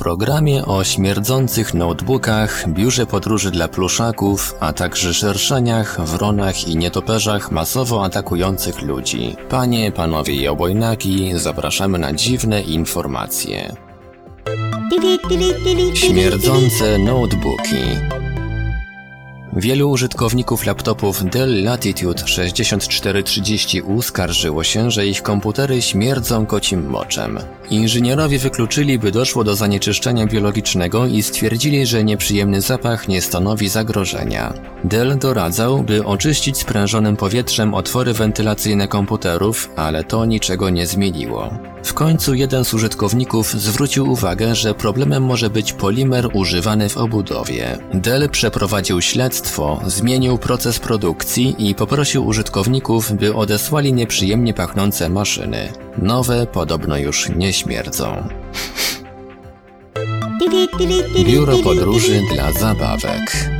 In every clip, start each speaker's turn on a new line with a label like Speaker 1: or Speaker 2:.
Speaker 1: Programie o śmierdzących notebookach, biurze podróży dla pluszaków, a także szerszeniach, wronach i nietoperzach masowo atakujących ludzi. Panie, panowie i obojnaki, zapraszamy na dziwne informacje. Śmierdzące notebooki. Wielu użytkowników laptopów Dell Latitude 6430U skarżyło się, że ich komputery śmierdzą kocim moczem. Inżynierowie wykluczyli, by doszło do zanieczyszczenia biologicznego i stwierdzili, że nieprzyjemny zapach nie stanowi zagrożenia. Dell doradzał, by oczyścić sprężonym powietrzem otwory wentylacyjne komputerów, ale to niczego nie zmieniło. W końcu jeden z użytkowników zwrócił uwagę, że problemem może być polimer używany w obudowie. Dell przeprowadził śledztwo, zmienił proces produkcji i poprosił użytkowników, by odesłali nieprzyjemnie pachnące maszyny. Nowe podobno już nie śmierdzą. Biuro podróży dla zabawek.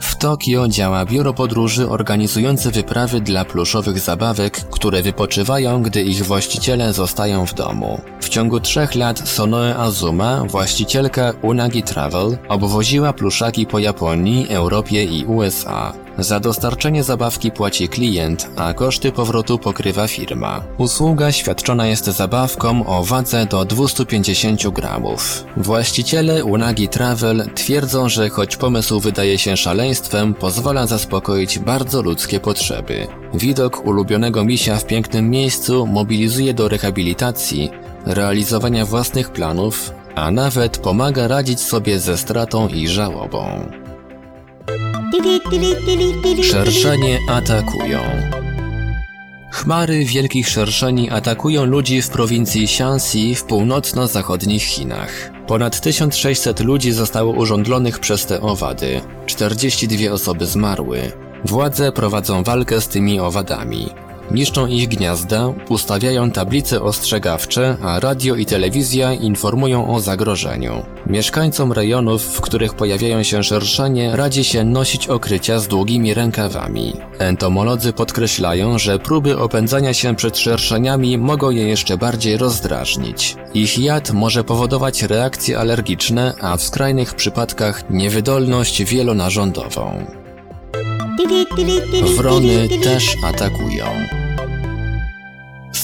Speaker 1: W Tokio działa biuro podróży organizujące wyprawy dla pluszowych zabawek, które wypoczywają, gdy ich właściciele zostają w domu. W ciągu trzech lat Sonoe Azuma, właścicielka Unagi Travel, obwoziła pluszaki po Japonii, Europie i USA. Za dostarczenie zabawki płaci klient, a koszty powrotu pokrywa firma. Usługa świadczona jest zabawką o wadze do 250 gramów. Właściciele Unagi Travel twierdzą, że choć pomysł wydaje się szaleństwem, pozwala zaspokoić bardzo ludzkie potrzeby. Widok ulubionego misia w pięknym miejscu mobilizuje do rehabilitacji, realizowania własnych planów, a nawet pomaga radzić sobie ze stratą i żałobą. Szerszenie atakują. Chmary wielkich szerszeni atakują ludzi w prowincji Shanxi w północno-zachodnich Chinach. Ponad 1600 ludzi zostało urządlonych przez te owady. 42 osoby zmarły. Władze prowadzą walkę z tymi owadami. Niszczą ich gniazda, ustawiają tablice ostrzegawcze, a radio i telewizja informują o zagrożeniu. Mieszkańcom rejonów, w których pojawiają się szerszenie, radzi się nosić okrycia z długimi rękawami. Entomolodzy podkreślają, że próby opędzania się przed szerszeniami mogą je jeszcze bardziej rozdrażnić. Ich jad może powodować reakcje alergiczne, a w skrajnych przypadkach niewydolność wielonarządową. Wrony też atakują.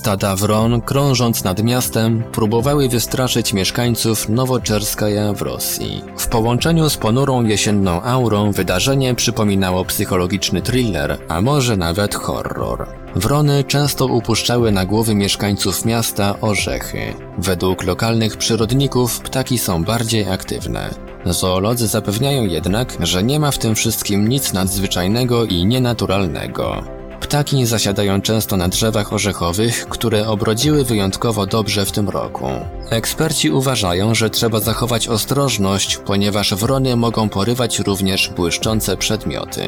Speaker 1: Stada wron, krążąc nad miastem, próbowały wystraszyć mieszkańców Nowoczerskaja w Rosji. W połączeniu z ponurą jesienną aurą wydarzenie przypominało psychologiczny thriller, a może nawet horror. Wrony często upuszczały na głowy mieszkańców miasta orzechy. Według lokalnych przyrodników ptaki są bardziej aktywne. Zoolodzy zapewniają jednak, że nie ma w tym wszystkim nic nadzwyczajnego i nienaturalnego. Ptaki zasiadają często na drzewach orzechowych, które obrodziły wyjątkowo dobrze w tym roku. Eksperci uważają, że trzeba zachować ostrożność, ponieważ wrony mogą porywać również błyszczące przedmioty.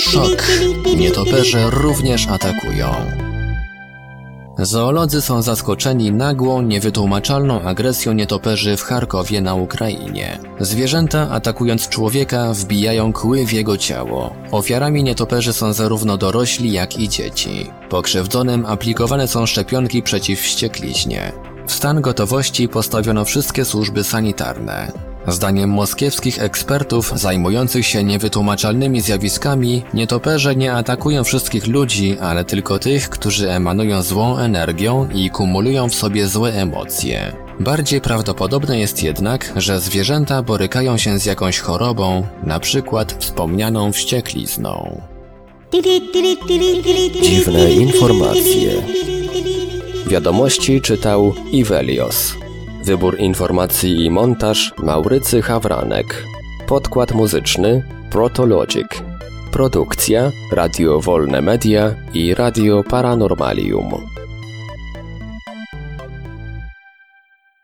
Speaker 1: Szok! Nietoperze również atakują. Zoolodzy są zaskoczeni nagłą, niewytłumaczalną agresją nietoperzy w Charkowie na Ukrainie. Zwierzęta, atakując człowieka, wbijają kły w jego ciało. Ofiarami nietoperzy są zarówno dorośli, jak i dzieci. Pokrzywdzonym aplikowane są szczepionki przeciw wściekliźnie. W stan gotowości postawiono wszystkie służby sanitarne. Zdaniem moskiewskich ekspertów zajmujących się niewytłumaczalnymi zjawiskami, nietoperze nie atakują wszystkich ludzi, ale tylko tych, którzy emanują złą energią i kumulują w sobie złe emocje. Bardziej prawdopodobne jest jednak, że zwierzęta borykają się z jakąś chorobą, na przykład wspomnianą wścieklizną.
Speaker 2: Dziwne informacje. Wiadomości czytał Ivelios. Wybór informacji i montaż Maurycy Hawranek. Podkład muzyczny Protologic. Produkcja Radio Wolne Media i Radio Paranormalium.